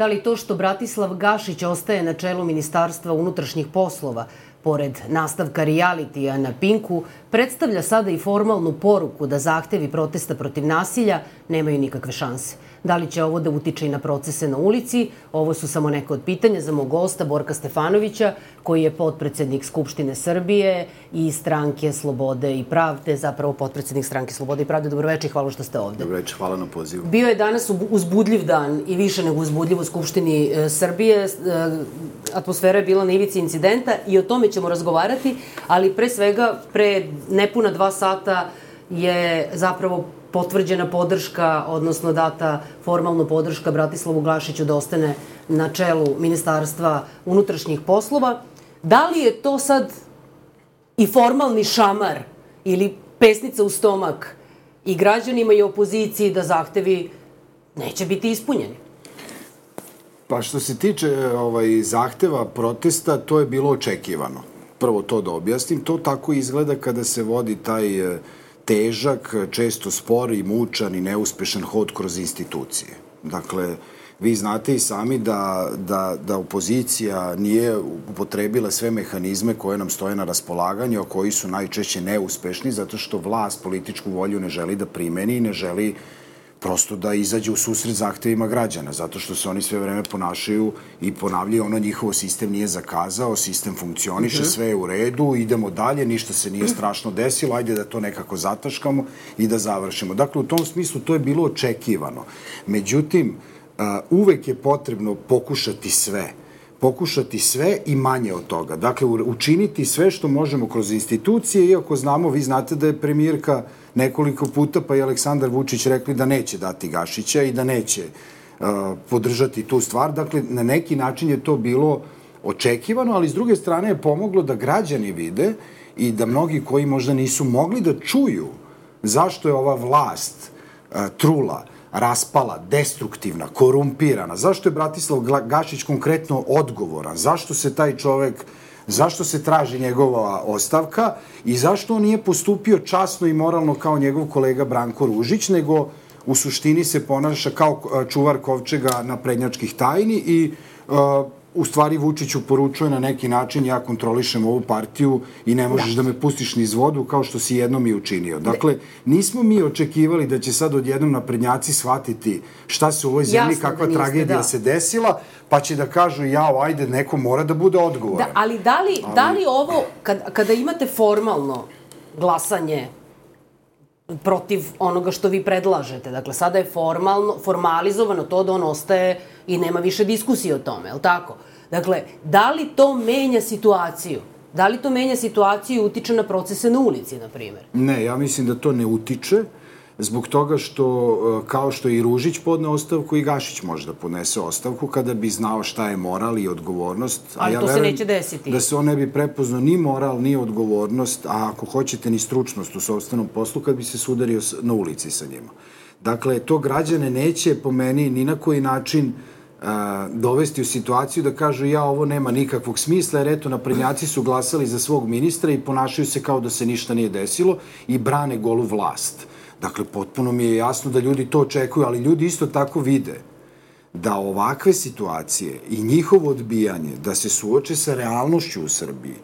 Da li to što Bratislav Gašić ostaje na čelu Ministarstva unutrašnjih poslova, pored nastavka realitija na Pinku, predstavlja sada i formalnu poruku da zahtevi protesta protiv nasilja nemaju nikakve šanse? Da li će ovo da utiče i na procese na ulici? Ovo su samo neke od pitanja za mog gosta Borka Stefanovića, koji je potpredsednik Skupštine Srbije i stranke Slobode i Pravde, zapravo potpredsednik stranke Slobode i Pravde. Dobroveče i hvala što ste ovde. Dobroveče, hvala na pozivu. Bio je danas uzbudljiv dan i više nego uzbudljiv u Skupštini e, Srbije. E, atmosfera je bila na ivici incidenta i o tome ćemo razgovarati, ali pre svega, pre nepuna dva sata je zapravo potvrđena podrška, odnosno data formalno podrška Bratislavu Glašiću da ostane na čelu Ministarstva unutrašnjih poslova. Da li je to sad i formalni šamar ili pesnica u stomak i građanima i opoziciji da zahtevi neće biti ispunjeni? Pa što se tiče ovaj, zahteva protesta, to je bilo očekivano. Prvo to da objasnim. To tako izgleda kada se vodi taj težak, često spor i mučan i neuspešan hod kroz institucije. Dakle, vi znate i sami da, da, da opozicija nije upotrebila sve mehanizme koje nam stoje na raspolaganju, a koji su najčešće neuspešni, zato što vlast političku volju ne želi da primeni i ne želi prosto da izađe u susret zahtevima građana, zato što se oni sve vreme ponašaju i ponavljaju ono njihovo sistem nije zakazao, sistem funkcioniše, mm -hmm. sve je u redu, idemo dalje, ništa se nije strašno desilo, ajde da to nekako zataškamo i da završimo. Dakle, u tom smislu to je bilo očekivano. Međutim, uvek je potrebno pokušati sve pokušati sve i manje od toga. Dakle, učiniti sve što možemo kroz institucije, iako znamo, vi znate da je premijerka nekoliko puta, pa i Aleksandar Vučić rekli da neće dati Gašića i da neće uh, podržati tu stvar. Dakle, na neki način je to bilo očekivano, ali s druge strane je pomoglo da građani vide i da mnogi koji možda nisu mogli da čuju zašto je ova vlast uh, trula, raspala, destruktivna, korumpirana, zašto je Bratislav Gašić konkretno odgovoran, zašto se taj čovek zašto se traži njegova ostavka i zašto on nije postupio časno i moralno kao njegov kolega Branko Ružić, nego u suštini se ponaša kao čuvar kovčega na prednjačkih tajni i uh, u stvari Vučiću poručuje na neki način ja kontrolišem ovu partiju i ne možeš da, da me pustiš niz vodu kao što si jednom i učinio. Dakle, nismo mi očekivali da će sad odjednom naprednjaci shvatiti šta se u ovoj zemlji, Jasno, kakva da niste, tragedija da. se desila, pa će da kažu jao, ajde, neko mora da bude odgovoran. Da, ali da li, ali... da li ovo, kad, kada imate formalno glasanje protiv onoga što vi predlažete. Dakle, sada je formalno, formalizovano to da on ostaje i nema više diskusije o tome, je li tako? Dakle, da li to menja situaciju? Da li to menja situaciju i utiče na procese na ulici, na primjer? Ne, ja mislim da to ne utiče zbog toga što, e, kao što i Ružić podne ostavku, i Gašić može da podnese ostavku kada bi znao šta je moral i odgovornost. Ali ja to se neće desiti. Da se on ne bi prepoznao ni moral, ni odgovornost, a ako hoćete ni stručnost u sobstvenom poslu, kad bi se sudario na ulici sa njima. Dakle, to građane neće po meni ni na koji način a, e, dovesti u situaciju da kažu ja ovo nema nikakvog smisla jer eto naprednjaci su glasali za svog ministra i ponašaju se kao da se ništa nije desilo i brane golu vlast. Dakle, potpuno mi je jasno da ljudi to očekuju, ali ljudi isto tako vide da ovakve situacije i njihovo odbijanje, da se suoče sa realnošću u Srbiji,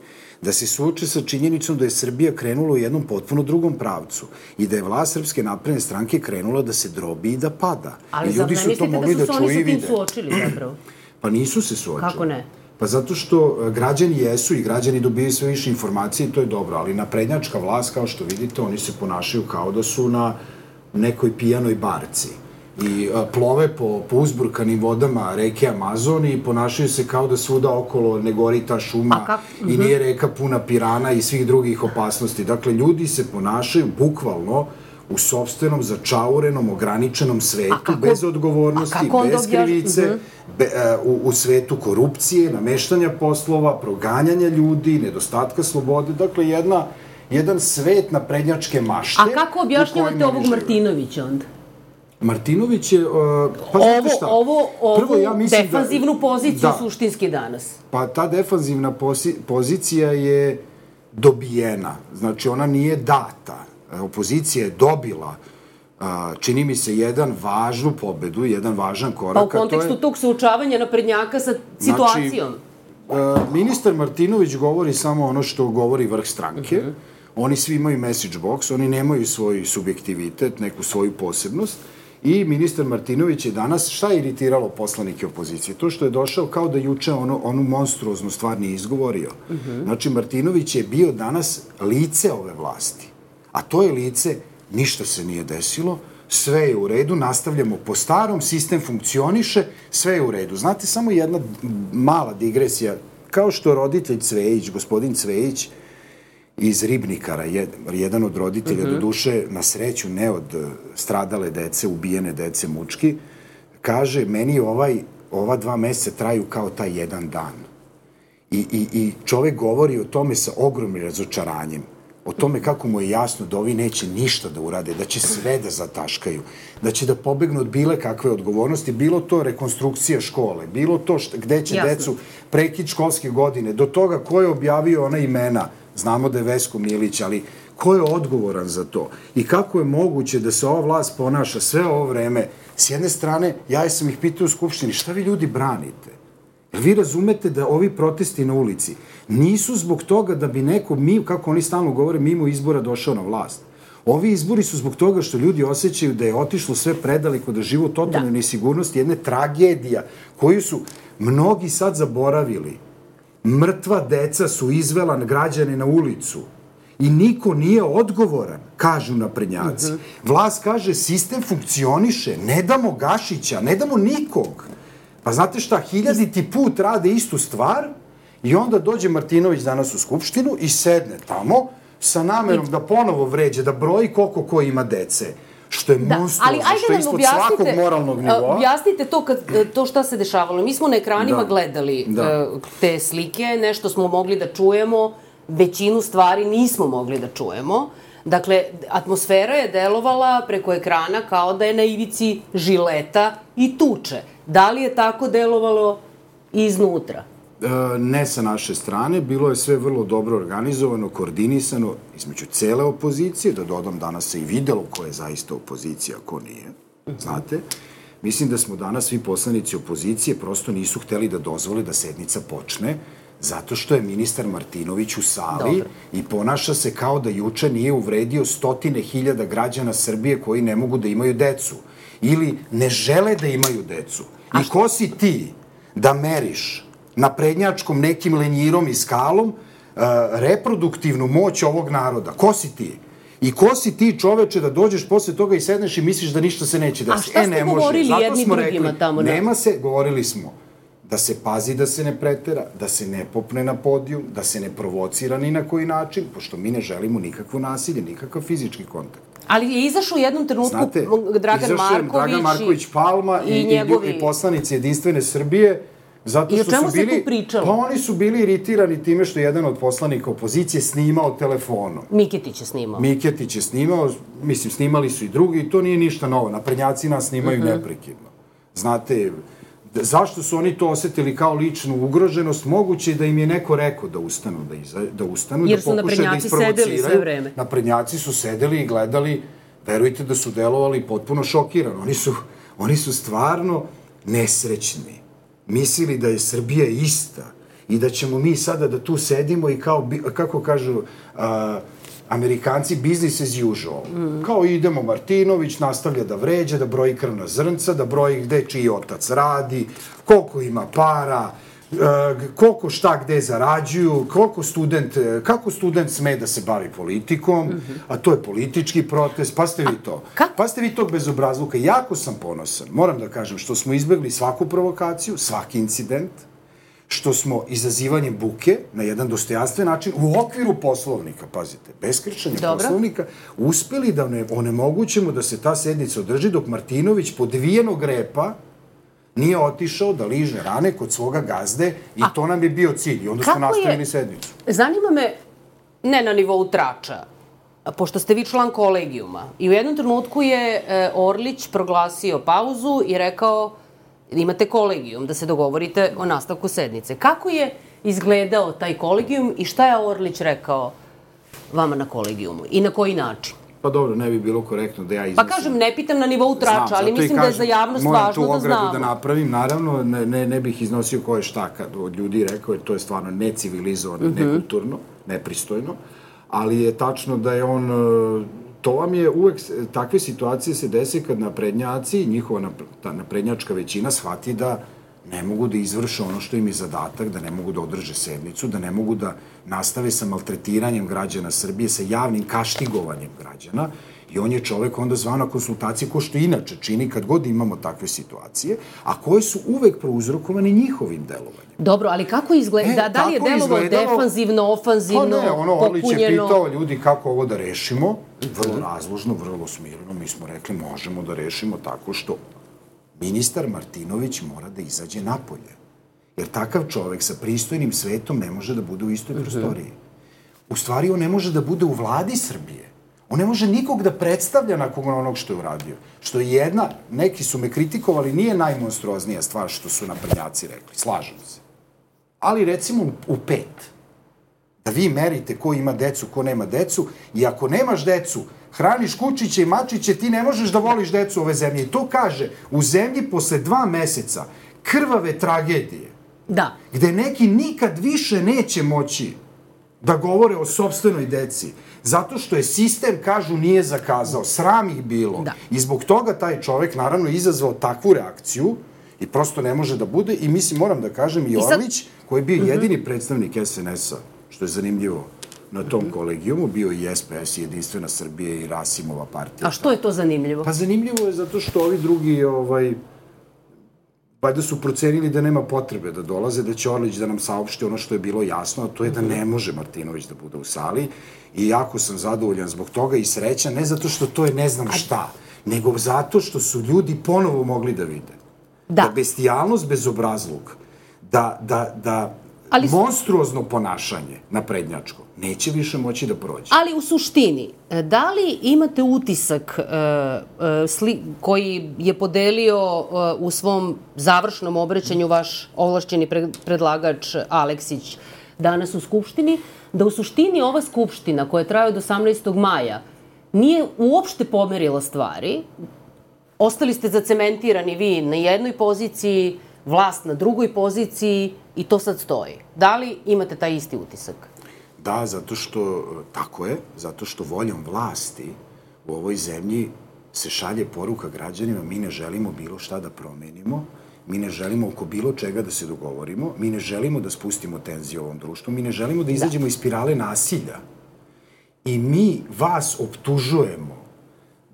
da se suoče sa činjenicom da je Srbija krenula u jednom potpuno drugom pravcu i da je vlast Srpske napredne stranke krenula da se drobi i da pada. Ali I ljudi su to mogli da, da čuju i vide. Ali zar ne mislite da su se oni sa tim suočili zapravo? Pa nisu se suočili. Kako ne? Pa zato što e, građani jesu i građani dobijaju sve više informacije i to je dobro, ali naprednjačka vlast, kao što vidite, oni se ponašaju kao da su na nekoj pijanoj barci i a, e, plove po, po uzburkanim vodama reke Amazon i ponašaju se kao da svuda okolo ne gori ta šuma kak... i mhm. nije reka puna pirana i svih drugih opasnosti. Dakle, ljudi se ponašaju bukvalno u sobstvenom, začaurenom, ograničenom svetu, kako, bez odgovornosti, bez krivice, mhm. be, uh, u, u svetu korupcije, nameštanja poslova, proganjanja ljudi, nedostatka slobode, dakle jedna, jedan svet na prednjačke mašte. A kako objašnjavate ovog Martinovića onda? Martinović je, uh, pa ovo, šta? Ovo, ovo Prvo, ja mislim da- defanzivnu da, poziciju da, suštinski danas. Pa ta defanzivna posi, pozicija je dobijena. Znači, ona nije data opozicija je dobila a, čini mi se, jedan važnu pobedu, jedan važan korak. Pa u kontekstu je, tog suočavanja naprednjaka sa situacijom. Znači, ministar Martinović govori samo ono što govori vrh stranke. Uh mhm. -huh. Oni svi imaju message box, oni nemaju svoj subjektivitet, neku svoju posebnost. I ministar Martinović je danas, šta je iritiralo poslanike opozicije? To što je došao kao da juče ono, onu monstruoznu stvar nije izgovorio. Uh mhm. -huh. Znači, Martinović je bio danas lice ove vlasti. A to je lice ništa se nije desilo, sve je u redu, nastavljamo po starom, sistem funkcioniše, sve je u redu. Znate, samo jedna mala digresija, kao što roditelj Cvejić, gospodin Cvejić, iz Ribnikara, jedan od roditelja, uh -huh. do duše, na sreću, ne od e, stradale dece, ubijene dece mučki, kaže, meni ovaj, ova dva meseca traju kao taj jedan dan. I, i, I čovek govori o tome sa ogromnim razočaranjem o tome kako mu je jasno da ovi neće ništa da urade, da će sve da zataškaju, da će da pobegnu od bile kakve odgovornosti, bilo to rekonstrukcija škole, bilo to šta, gde će Jasno. decu prekid školske godine, do toga ko je objavio ona imena, znamo da je Vesko Milić, ali ko je odgovoran za to i kako je moguće da se ova vlast ponaša sve ovo vreme, s jedne strane, ja sam ih pitao u Skupštini, šta vi ljudi branite? Vi razumete da ovi protesti na ulici nisu zbog toga da bi neko, mi, kako oni stalno govore, mimo izbora došao na vlast. Ovi izbori su zbog toga što ljudi osjećaju da je otišlo sve predaliko, da živo totalno da. nesigurnosti, jedne tragedija koju su mnogi sad zaboravili. Mrtva deca su izvela građane na ulicu i niko nije odgovoran, kažu naprednjaci. Uh mhm. -huh. Vlast kaže sistem funkcioniše, ne damo Gašića, ne damo nikog. Pa znate šta, hiljaditi put rade istu stvar i onda dođe Martinović danas u Skupštinu i sedne tamo sa namerom da ponovo vređe, da broji koliko ko ima dece što je da, monstruozno, što je ispod svakog moralnog nivoa. Objasnite to, kad, to šta se dešavalo. Mi smo na ekranima da. gledali da. Uh, te slike, nešto smo mogli da čujemo, većinu stvari nismo mogli da čujemo. Dakle, atmosfera je delovala preko ekrana kao da je na ivici žileta i tuče. Da li je tako delovalo iznutra? E, ne sa naše strane, bilo je sve vrlo dobro organizovano, koordinisano između cele opozicije, da dodam danas se i videlo ko je zaista opozicija, ko nije, znate. Mislim da smo danas svi poslanici opozicije prosto nisu hteli da dozvole da sednica počne, zato što je ministar Martinović u sali Dobre. i ponaša se kao da juče nije uvredio stotine hiljada građana Srbije koji ne mogu da imaju decu ili ne žele da imaju decu. I ko si ti da meriš na prednjačkom nekim lenjirom i skalom uh, reproduktivnu moć ovog naroda? Ko si ti? I ko si ti čoveče da dođeš posle toga i sedneš i misliš da ništa se neće desiti? A šta e, ste e, ne govorili može. jedni drugima rekli, tamo? Ne? Nema se, govorili smo da se pazi da se ne pretera, da se ne popne na podijum, da se ne provocira ni na koji način, pošto mi ne želimo nikakvo nasilje, nikakav fizički kontakt. Ali je izašao u jednom trenutku Znate, Dragan Marković, Dragan Marković Palma i, i, njegovi... i poslanici Jedinstvene Srbije, Zato što su bili, pričalo? Pa oni su bili iritirani time što je jedan od poslanika opozicije snimao telefonom. Miketić je snimao. Miketić je snimao, mislim, snimali su i drugi i to nije ništa novo. Naprednjaci nas snimaju uh mhm. -huh. neprekidno. Znate, zašto su oni to osetili kao ličnu ugroženost, moguće da im je neko rekao da ustanu, da, iza, da ustanu, Jer da pokušaju da isprovociraju. sve vreme. Naprednjaci su sedeli i gledali, verujte da su delovali potpuno šokirano. Oni su, oni su stvarno nesrećni. Mislili da je Srbija ista i da ćemo mi sada da tu sedimo i kao, kako kažu, a, Amerikanci business as usual. Mm. Kao idemo, Martinović nastavlja da vređa, da broji krvna zrnca, da broji gde čiji otac radi, koliko ima para, uh, koliko šta gde zarađuju, koliko student, kako student sme da se bavi politikom, mm -hmm. a to je politički protest, pa ste vi to. A, pa ste vi to bez obrazluka. Jako sam ponosan, moram da kažem, što smo izbegli svaku provokaciju, svaki incident, što smo izazivanjem buke na jedan dostojanstven način u okviru poslovnika, pazite, bez kršanja Dobro. poslovnika, uspeli da ne, onemogućemo da se ta sednica održi dok Martinović podvijenog repa nije otišao da liže rane kod svoga gazde i A, to nam je bio cilj. I onda smo nastavili je, sednicu. Zanima me, ne na nivou trača, pošto ste vi član kolegijuma, i u jednom trenutku je e, Orlić proglasio pauzu i rekao imate kolegijum, da se dogovorite o nastavku sednice. Kako je izgledao taj kolegijum i šta je Orlić rekao vama na kolegijumu i na koji način? Pa dobro, ne bi bilo korektno da ja Pa iznosim. kažem, ne pitam na nivou trača, Znam, ali mislim da je za kažem, javnost moram važno tu da ogradu znamo. da napravim, naravno, ne, ne, ne bih iznosio ko je šta kad od ljudi rekao, jer to je stvarno necivilizovano, Mhm. nekulturno, nepristojno, ali je tačno da je on, e, to vam je uvek, takve situacije se desi kad naprednjaci, njihova naprednjačka većina shvati da ne mogu da izvrše ono što im je zadatak, da ne mogu da održe sednicu, da ne mogu da nastave sa maltretiranjem građana Srbije, sa javnim kaštigovanjem građana i on je čovek onda zvao na konsultacije ko što inače čini kad god imamo takve situacije, a koje su uvek prouzrokovane njihovim delovanjem. Dobro, ali kako izgleda? E, da, da li je delovao defanzivno, ofanzivno, Pa ne, ono, Orlić je popunjeno? pitao ljudi kako ovo da rešimo, vrlo razložno, vrlo smirno, mi smo rekli možemo da rešimo tako što ministar Martinović mora da izađe napolje. Jer takav čovek sa pristojnim svetom ne može da bude u istoj prostoriji. U stvari, on ne može da bude u vladi Srbije. On ne može nikog da predstavlja nakon onog što je uradio. Što je jedna, neki su me kritikovali, nije najmonstruoznija stvar što su naprednjaci rekli. Slažem se. Ali recimo u pet da vi merite ko ima decu, ko nema decu i ako nemaš decu, hraniš kučiće i mačiće, ti ne možeš da voliš decu ove zemlje. I to kaže u zemlji posle dva meseca krvave tragedije, Da. gde neki nikad više neće moći da govore o sobstvenoj deci, zato što je sistem, kažu, nije zakazao. Sram ih bilo. Da. I zbog toga taj čovek, naravno, izazvao takvu reakciju i prosto ne može da bude. I mislim, moram da kažem, i, Orlić, koji je bio jedini predstavnik SNS-a, što je zanimljivo na tom kolegijumu, bio i SPS, i Jedinstvena Srbije i Rasimova partija. A što je to zanimljivo? Pa zanimljivo je zato što ovi drugi, ovaj, valjda su procenili da nema potrebe da dolaze, da će Orlić da nam saopšti ono što je bilo jasno, a to je da ne može Martinović da bude u sali i jako sam zadovoljan zbog toga i srećan, ne zato što to je ne znam šta, nego zato što su ljudi ponovo mogli da vide. Da. Da bestijalnost, bezobrazluk, da, da, da Ali monstruozno ponašanje na prednjačko neće više moći da prođe. Ali u suštini, e, da li imate utisak e, e, sli, koji je podelio e, u svom završnom obraćanju vaš ovlašćeni pre, predlagač Aleksić danas u Skupštini, da u suštini ova Skupština koja traje od 18. maja nije uopšte pomerila stvari, ostali ste zacementirani vi na jednoj poziciji, vlast na drugoj poziciji i to sad stoji. Da li imate taj isti utisak? Da, zato što, tako je, zato što voljom vlasti u ovoj zemlji se šalje poruka građanima, mi ne želimo bilo šta da promenimo, mi ne želimo oko bilo čega da se dogovorimo, mi ne želimo da spustimo tenziju ovom društvu, mi ne želimo da izađemo iz spirale nasilja. I mi vas optužujemo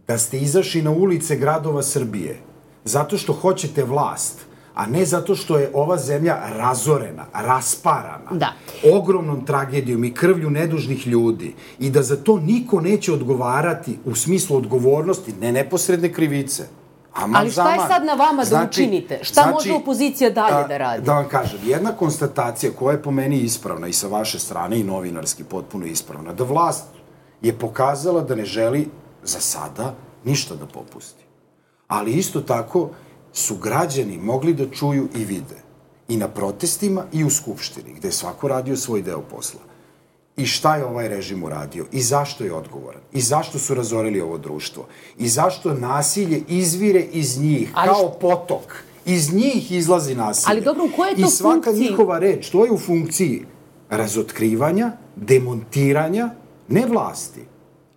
da ste izašli na ulice gradova Srbije zato što hoćete vlast, a ne zato što je ova zemlja razorena, rasparana, Da. ogromnom tragedijom i krvlju nedužnih ljudi i da za to niko neće odgovarati u smislu odgovornosti, ne neposredne krivice. Aman Ali šta je sad na vama da učinite? Šta može opozicija dalje a, da radi? Da vam kažem, jedna konstatacija koja je po meni ispravna i sa vaše strane i novinarski potpuno ispravna, da vlast je pokazala da ne želi za sada ništa da popusti. Ali isto tako su građani mogli da čuju i vide i na protestima i u Skupštini, gde je svako radio svoj deo posla. I šta je ovaj režim uradio? I zašto je odgovoran? I zašto su razorili ovo društvo? I zašto nasilje izvire iz njih Ali kao potok? Iz njih izlazi nasilje. Ali dobro, u kojoj je to I svaka funkciji? njihova reč, to je u funkciji razotkrivanja, demontiranja, ne vlasti,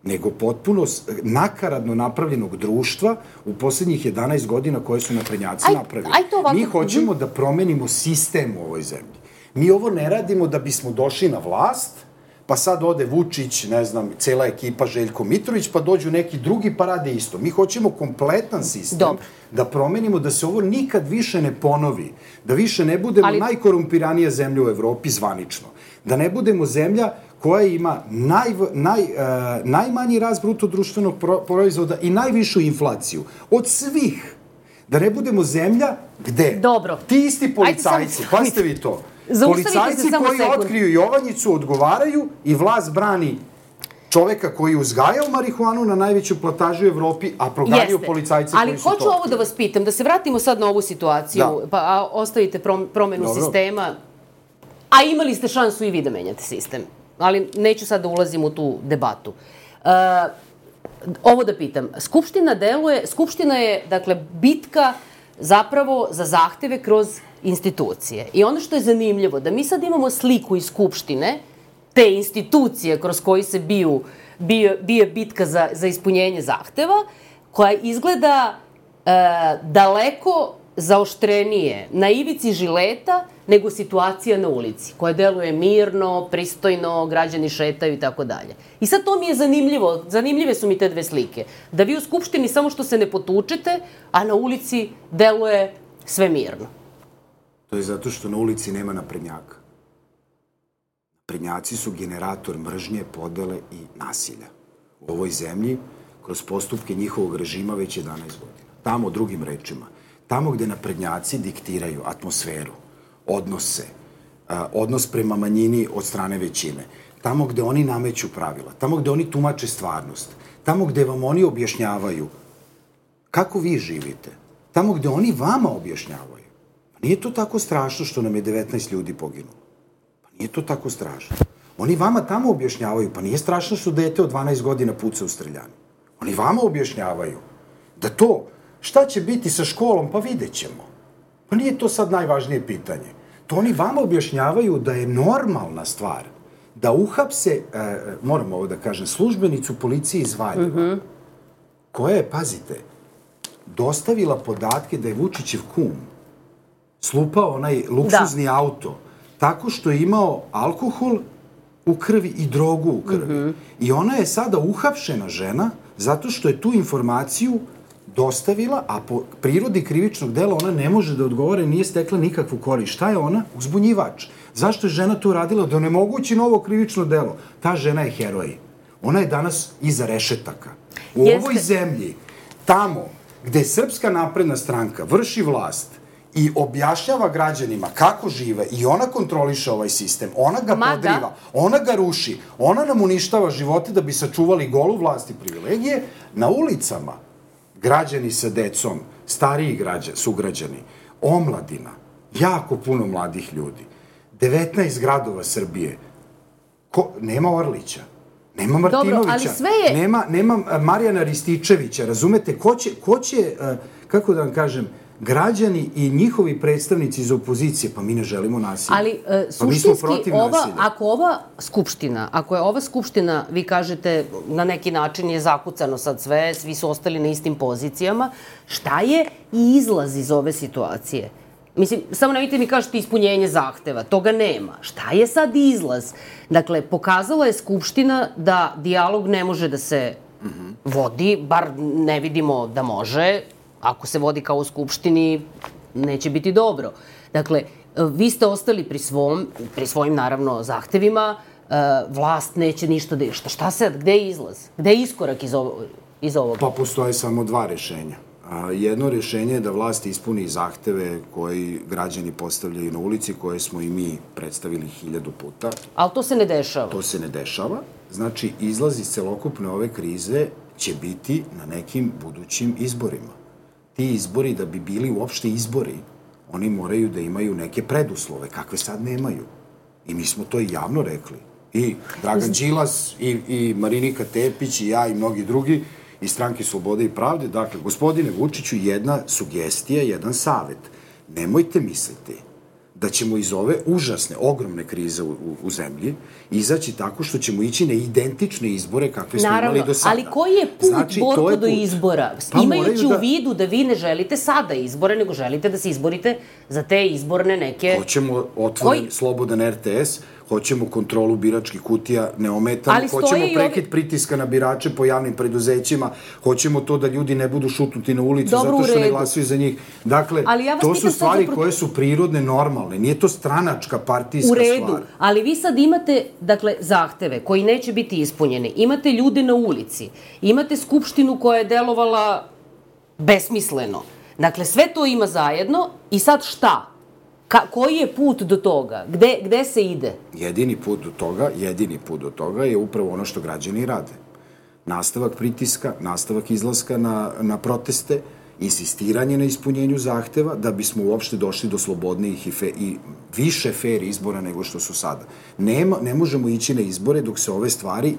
nego potpuno nakaradno napravljenog društva u poslednjih 11 godina koje su naprednjaci Aj- napravili. aj to ovako- Mi hoćemo da promenimo sistem u ovoj zemlji. Mi ovo ne radimo da bismo došli na vlast, pa sad ode Vučić, ne znam, cela ekipa Željko Mitrović, pa dođu neki drugi pa rade isto. Mi hoćemo kompletan sistem Dobro. da promenimo, da se ovo nikad više ne ponovi, da više ne budemo Ali... najkorumpiranija zemlja u Evropi zvanično, da ne budemo zemlja koja ima naj, naj, uh, najmanji rast bruto društvenog pro, proizvoda i najvišu inflaciju od svih. Da ne budemo zemlja gde Dobro. ti isti policajci, samo- pazite vi to, policajci koji sekund. otkriju Jovanjicu odgovaraju i vlast brani čoveka koji je uzgajao marihuanu na najveću platažu u Evropi, a proganjaju policajci Ali koji su hoću to ovo da vas pitam, da se vratimo sad na ovu situaciju, Da. pa a, ostavite prom, promenu Dobro. sistema, a imali ste šansu i vi da menjate sistem, ali neću sad da ulazim u tu debatu. Uh, ovo da pitam. Skupština deluje, Skupština je, dakle, bitka zapravo za zahteve kroz institucije. I ono što je zanimljivo, da mi sad imamo sliku iz Skupštine, te institucije kroz koji se biju, bije, bije bitka za, za ispunjenje zahteva, koja izgleda e, daleko zaoštrenije na ivici žileta nego situacija na ulici, koja deluje mirno, pristojno, građani šetaju i tako dalje. I sad to mi je zanimljivo, zanimljive su mi te dve slike. Da vi u Skupštini samo što se ne potučete, a na ulici deluje sve mirno. To je zato što na ulici nema naprednjaka. Naprednjaci su generator mržnje, podele i nasilja. U ovoj zemlji, kroz postupke njihovog režima već 11 godina. Tamo, drugim rečima, tamo gde naprednjaci diktiraju atmosferu, odnose, odnos prema manjini od strane većine, tamo gde oni nameću pravila, tamo gde oni tumače stvarnost, tamo gde vam oni objašnjavaju kako vi živite, tamo gde oni vama objašnjavaju. Pa nije to tako strašno što nam je 19 ljudi poginulo. Pa nije to tako strašno. Oni vama tamo objašnjavaju, pa nije strašno što dete od 12 godina puca u streljani. Oni vama objašnjavaju da to, šta će biti sa školom, pa vidjet ćemo. Pa nije to sad najvažnije pitanje. To oni vama objašnjavaju da je normalna stvar da uhapse, e, moram ovo da kažem, službenicu policije iz Valjeva, mm -hmm. koja je, pazite, dostavila podatke da je Vučićev kum slupao onaj luksuzni da. auto tako što je imao alkohol u krvi i drogu u krvi. Mm -hmm. I ona je sada uhapšena žena zato što je tu informaciju dostavila, a po prirodi krivičnog dela ona ne može da odgovore, nije stekla nikakvu korist. Šta je ona? Uzbunjivač. Zašto je žena to radila? Da onemogući novo krivično delo. Ta žena je heroj. Ona je danas iza rešetaka. U Jeste. ovoj zemlji, tamo gde Srpska napredna stranka vrši vlast, i objašnjava građanima kako žive i ona kontroliše ovaj sistem, ona ga Ma, podriva, da. ona ga ruši, ona nam uništava živote da bi sačuvali golu vlast i privilegije, na ulicama građani sa decom, stariji građani, sugrađani, omladina, jako puno mladih ljudi, 19 gradova Srbije, ko, nema Orlića, nema Martinovića, Dobro, ali sve je... nema, nema Marijana Rističevića, razumete, ko će, ko će, eh, kako da vam kažem, građani i njihovi predstavnici iz opozicije, pa mi ne želimo nasilje. Ali uh, suštinski, pa ova, ako ova skupština, ako je ova skupština, vi kažete, na neki način je zakucano sad sve, svi su ostali na istim pozicijama, šta je izlaz iz ove situacije? Mislim, samo nemojte mi kažete ispunjenje zahteva, toga nema. Šta je sad izlaz? Dakle, pokazala je Skupština da dijalog ne može da se -hmm. vodi, bar ne vidimo da može, ako se vodi kao u Skupštini, neće biti dobro. Dakle, vi ste ostali pri svom, pri svojim naravno zahtevima, e, vlast neće ništa da šta. Šta sad, gde je izlaz? Gde je iskorak iz, ovo, iz ovoga? Pa postoje samo dva rešenja. Jedno rešenje je da vlast ispuni zahteve koji građani postavljaju na ulici, koje smo i mi predstavili hiljadu puta. Ali to se ne dešava. To se ne dešava. Znači, izlaz iz celokupne ove krize će biti na nekim budućim izborima ti izbori, da bi bili uopšte izbori, oni moraju da imaju neke preduslove, kakve sad nemaju. I mi smo to i javno rekli. I Dragan Đilas, i, i Marinika Tepić, i ja, i mnogi drugi, iz stranke Slobode i Pravde. Dakle, gospodine Vučiću, jedna sugestija, jedan savet. Nemojte misliti da ćemo iz ove užasne, ogromne krize u, u, u zemlji izaći tako što ćemo ići na identične izbore kakve smo Naravno, imali do sada. ali koji je put znači, borko je do put. izbora? Pa Imajući da... u vidu da vi ne želite sada izbore, nego želite da se izborite za te izborne neke... Hoćemo otvoren, koji... slobodan RTS, hoćemo kontrolu biračkih kutija neometano, hoćemo prekid pritiska na birače po javnim preduzećima, hoćemo to da ljudi ne budu šutnuti na ulicu Dobro, zato što ne glasaju za njih. Dakle, ja to su stvari protiv... koje su prirodne, normalne. Nije to stranačka partijska stvar. U redu, stvar. ali vi sad imate, dakle, zahteve koji neće biti ispunjeni. Imate ljude na ulici. Imate skupštinu koja je delovala besmisleno. Dakle, sve to ima zajedno i sad šta? Ka, koji je put do toga? Gde, gde se ide? Jedini put do toga, jedini put do toga je upravo ono što građani rade. Nastavak pritiska, nastavak izlaska na, na proteste, insistiranje na ispunjenju zahteva da bismo uopšte došli do slobodnijih i, fe, i više fair izbora nego što su sada. Nema, ne možemo ići na izbore dok se ove stvari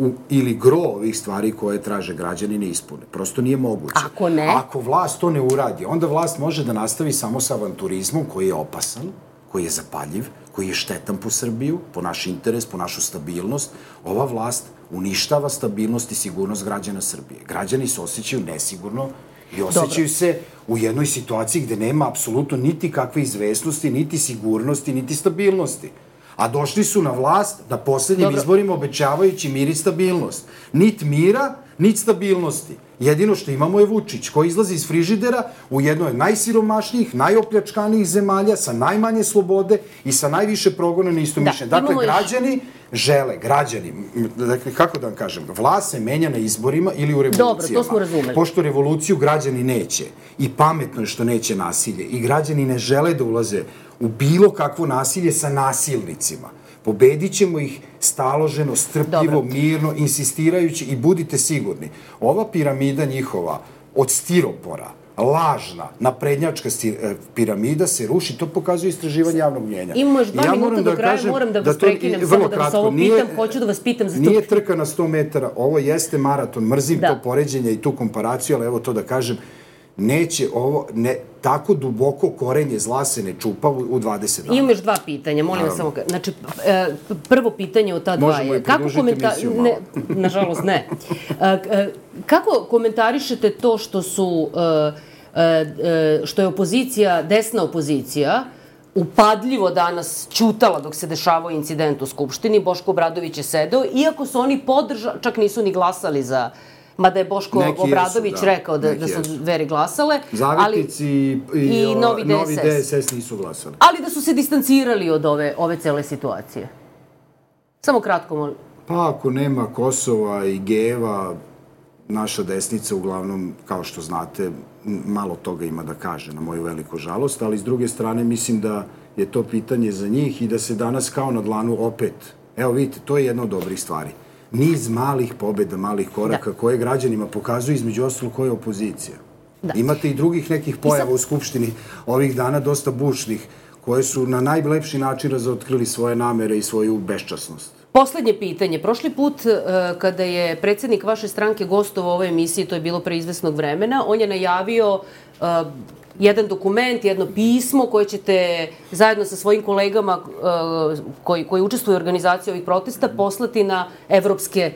u, ili gro ovih stvari koje traže građani ne ispune. Prosto nije moguće. Ako ne? Ako vlast to ne uradi, onda vlast može da nastavi samo sa avanturizmom koji je opasan, koji je zapaljiv, koji je štetan po Srbiju, po naš interes, po našu stabilnost. Ova vlast uništava stabilnost i sigurnost građana Srbije. Građani se osjećaju nesigurno i osjećaju Dobro. se u jednoj situaciji gde nema apsolutno niti kakve izvesnosti, niti sigurnosti, niti stabilnosti. A došli su na vlast na poslednjim Dobro. izborima obećavajući mir i stabilnost. Nit mira, nit stabilnosti. Jedino što imamo je Vučić, koji izlazi iz frižidera u jednoj od najsiromašnijih, najopljačkanijih zemalja, sa najmanje slobode i sa najviše progona na isto da, mišljenje. Dakle, građani još... žele, građani, dakle, kako da vam kažem, vlast se menja na izborima ili u revolucijama. Dobro, to smo razumeli. Pošto revoluciju građani neće i pametno je što neće nasilje i građani ne žele da ulaze u bilo kakvo nasilje sa nasilnicima. Pobedit ćemo ih staloženo, strpljivo, Dobro. mirno, insistirajući i budite sigurni. Ova piramida njihova od stiropora, lažna, naprednjačka e, piramida se ruši, to pokazuje istraživanje javnog mnjenja. Imamo još dva ja minuta do da kraja, kažem, moram da vas da to, prekinem, samo da vas ovo nije, pitam, hoću da vas pitam za to. Nije trka na 100 metara, ovo jeste maraton, mrzim da. to poređenje i tu komparaciju, ali evo to da kažem, neće ovo, ne, tako duboko korenje zla se ne čupa u, u 20 dana. Imam još dva pitanja, molim vas samo. Znači, e, prvo pitanje od ta dva je... Kako komenta... Ne, nažalost, ne. E, e, kako komentarišete to što su... što je opozicija, desna opozicija, upadljivo danas ćutala dok se dešavao incident u Skupštini, Boško Obradović je sedeo, iako su oni podržali, čak nisu ni glasali za mada je Boško neki Obradović jesu, da, rekao da, da su dveri glasale. Zavetnici ali, i, i, Novi, DSS. Novi DSS nisu glasali. Ali da su se distancirali od ove, ove cele situacije. Samo kratko, molim. Pa ako nema Kosova i Geva, naša desnica uglavnom, kao što znate, malo toga ima da kaže, na moju veliku žalost, ali s druge strane mislim da je to pitanje za njih i da se danas kao na dlanu opet, evo vidite, to je jedna od dobrih stvari niz malih pobeda, malih koraka da. koje građanima pokazuju između ostalo koja je opozicija. Da. Imate i drugih nekih pojava sad... u Skupštini ovih dana dosta bušnih koje su na najlepši način razotkrili svoje namere i svoju beščasnost. Poslednje pitanje. Prošli put uh, kada je predsednik vaše stranke gostovao u ovoj emisiji, to je bilo pre izvesnog vremena, on je najavio uh, jedan dokument, jedno pismo koje ćete zajedno sa svojim kolegama uh, koji, koji učestvuju u organizaciji ovih protesta poslati na evropske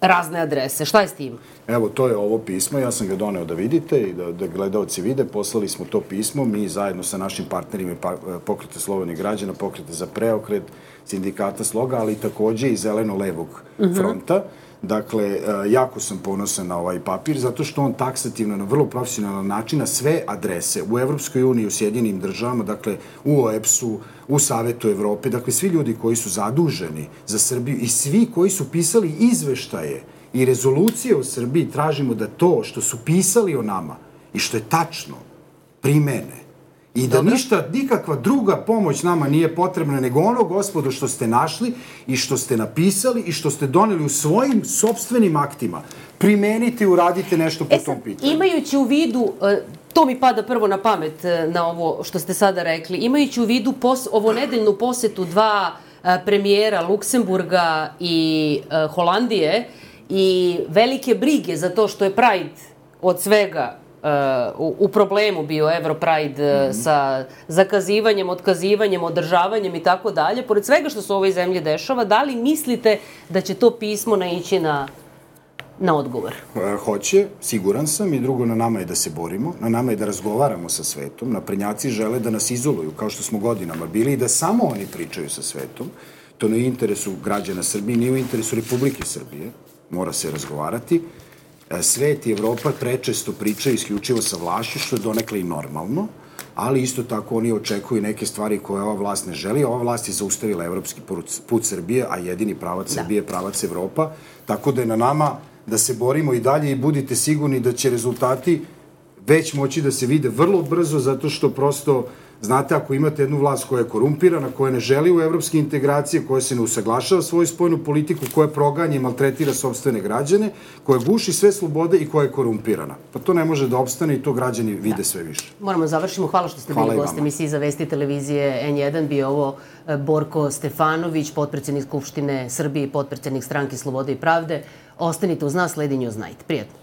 razne adrese. Šta je s tim? Evo, to je ovo pismo, ja sam ga doneo da vidite i da, da gledalci vide. Poslali smo to pismo, mi zajedno sa našim partnerima pa, pokrete slobodnih građana, pokrete za preokret, sindikata sloga, ali takođe i zeleno-levog uh mhm. -huh. fronta. Dakle, e, jako sam ponosan na ovaj papir, zato što on taksativno, na vrlo profesionalan način, na sve adrese u Evropskoj uniji, u Sjedinim državama, dakle, u OEPS-u, u Savetu Evrope, dakle, svi ljudi koji su zaduženi za Srbiju i svi koji su pisali izveštaje i rezolucije o Srbiji, tražimo da to što su pisali o nama i što je tačno, primene I da Dobro. ništa, nikakva druga pomoć nama nije potrebna, nego ono, gospodo, što ste našli i što ste napisali i što ste doneli u svojim sobstvenim aktima. Primenite i uradite nešto po e, tom pitanju. Imajući u vidu, e, to mi pada prvo na pamet e, na ovo što ste sada rekli, imajući u vidu pos, ovo nedeljnu posetu dva e, premijera Luksemburga i Holandije i velike brige za to što je Pride od svega u, u problemu bio Europride mm -hmm. sa zakazivanjem, otkazivanjem, održavanjem i tako dalje. Pored svega što se u ovoj zemlji dešava, da li mislite da će to pismo naići na na odgovor? E, hoće, siguran sam i drugo na nama je da se borimo, na nama je da razgovaramo sa svetom, naprednjaci žele da nas izoluju kao što smo godinama bili i da samo oni pričaju sa svetom, to ne u interesu građana Srbije, nije u interesu Republike Srbije, mora se razgovarati, svet i Evropa prečesto pričaju isključivo sa vlašću, što je donekle i normalno, ali isto tako oni očekuju neke stvari koje ova vlast ne želi. Ova vlast je zaustavila evropski put Srbije, a jedini pravac da. Srbije je pravac Evropa, tako da je na nama da se borimo i dalje i budite sigurni da će rezultati već moći da se vide vrlo brzo, zato što prosto Znate, ako imate jednu vlast koja je korumpirana, koja ne želi u evropske integracije, koja se ne usaglašava svoju spojnu politiku, koja proganja i maltretira sobstvene građane, koja guši sve slobode i koja je korumpirana. Pa to ne može da opstane i to građani vide da. sve više. Moramo da završimo. Hvala što ste Hvala bili gost emisiji za vesti televizije N1. Bio ovo e, Borko Stefanović, potpredsednik Skupštine Srbije i potpredsednik stranke Slobode i Pravde. Ostanite uz nas, sledi News Night. Prijetno.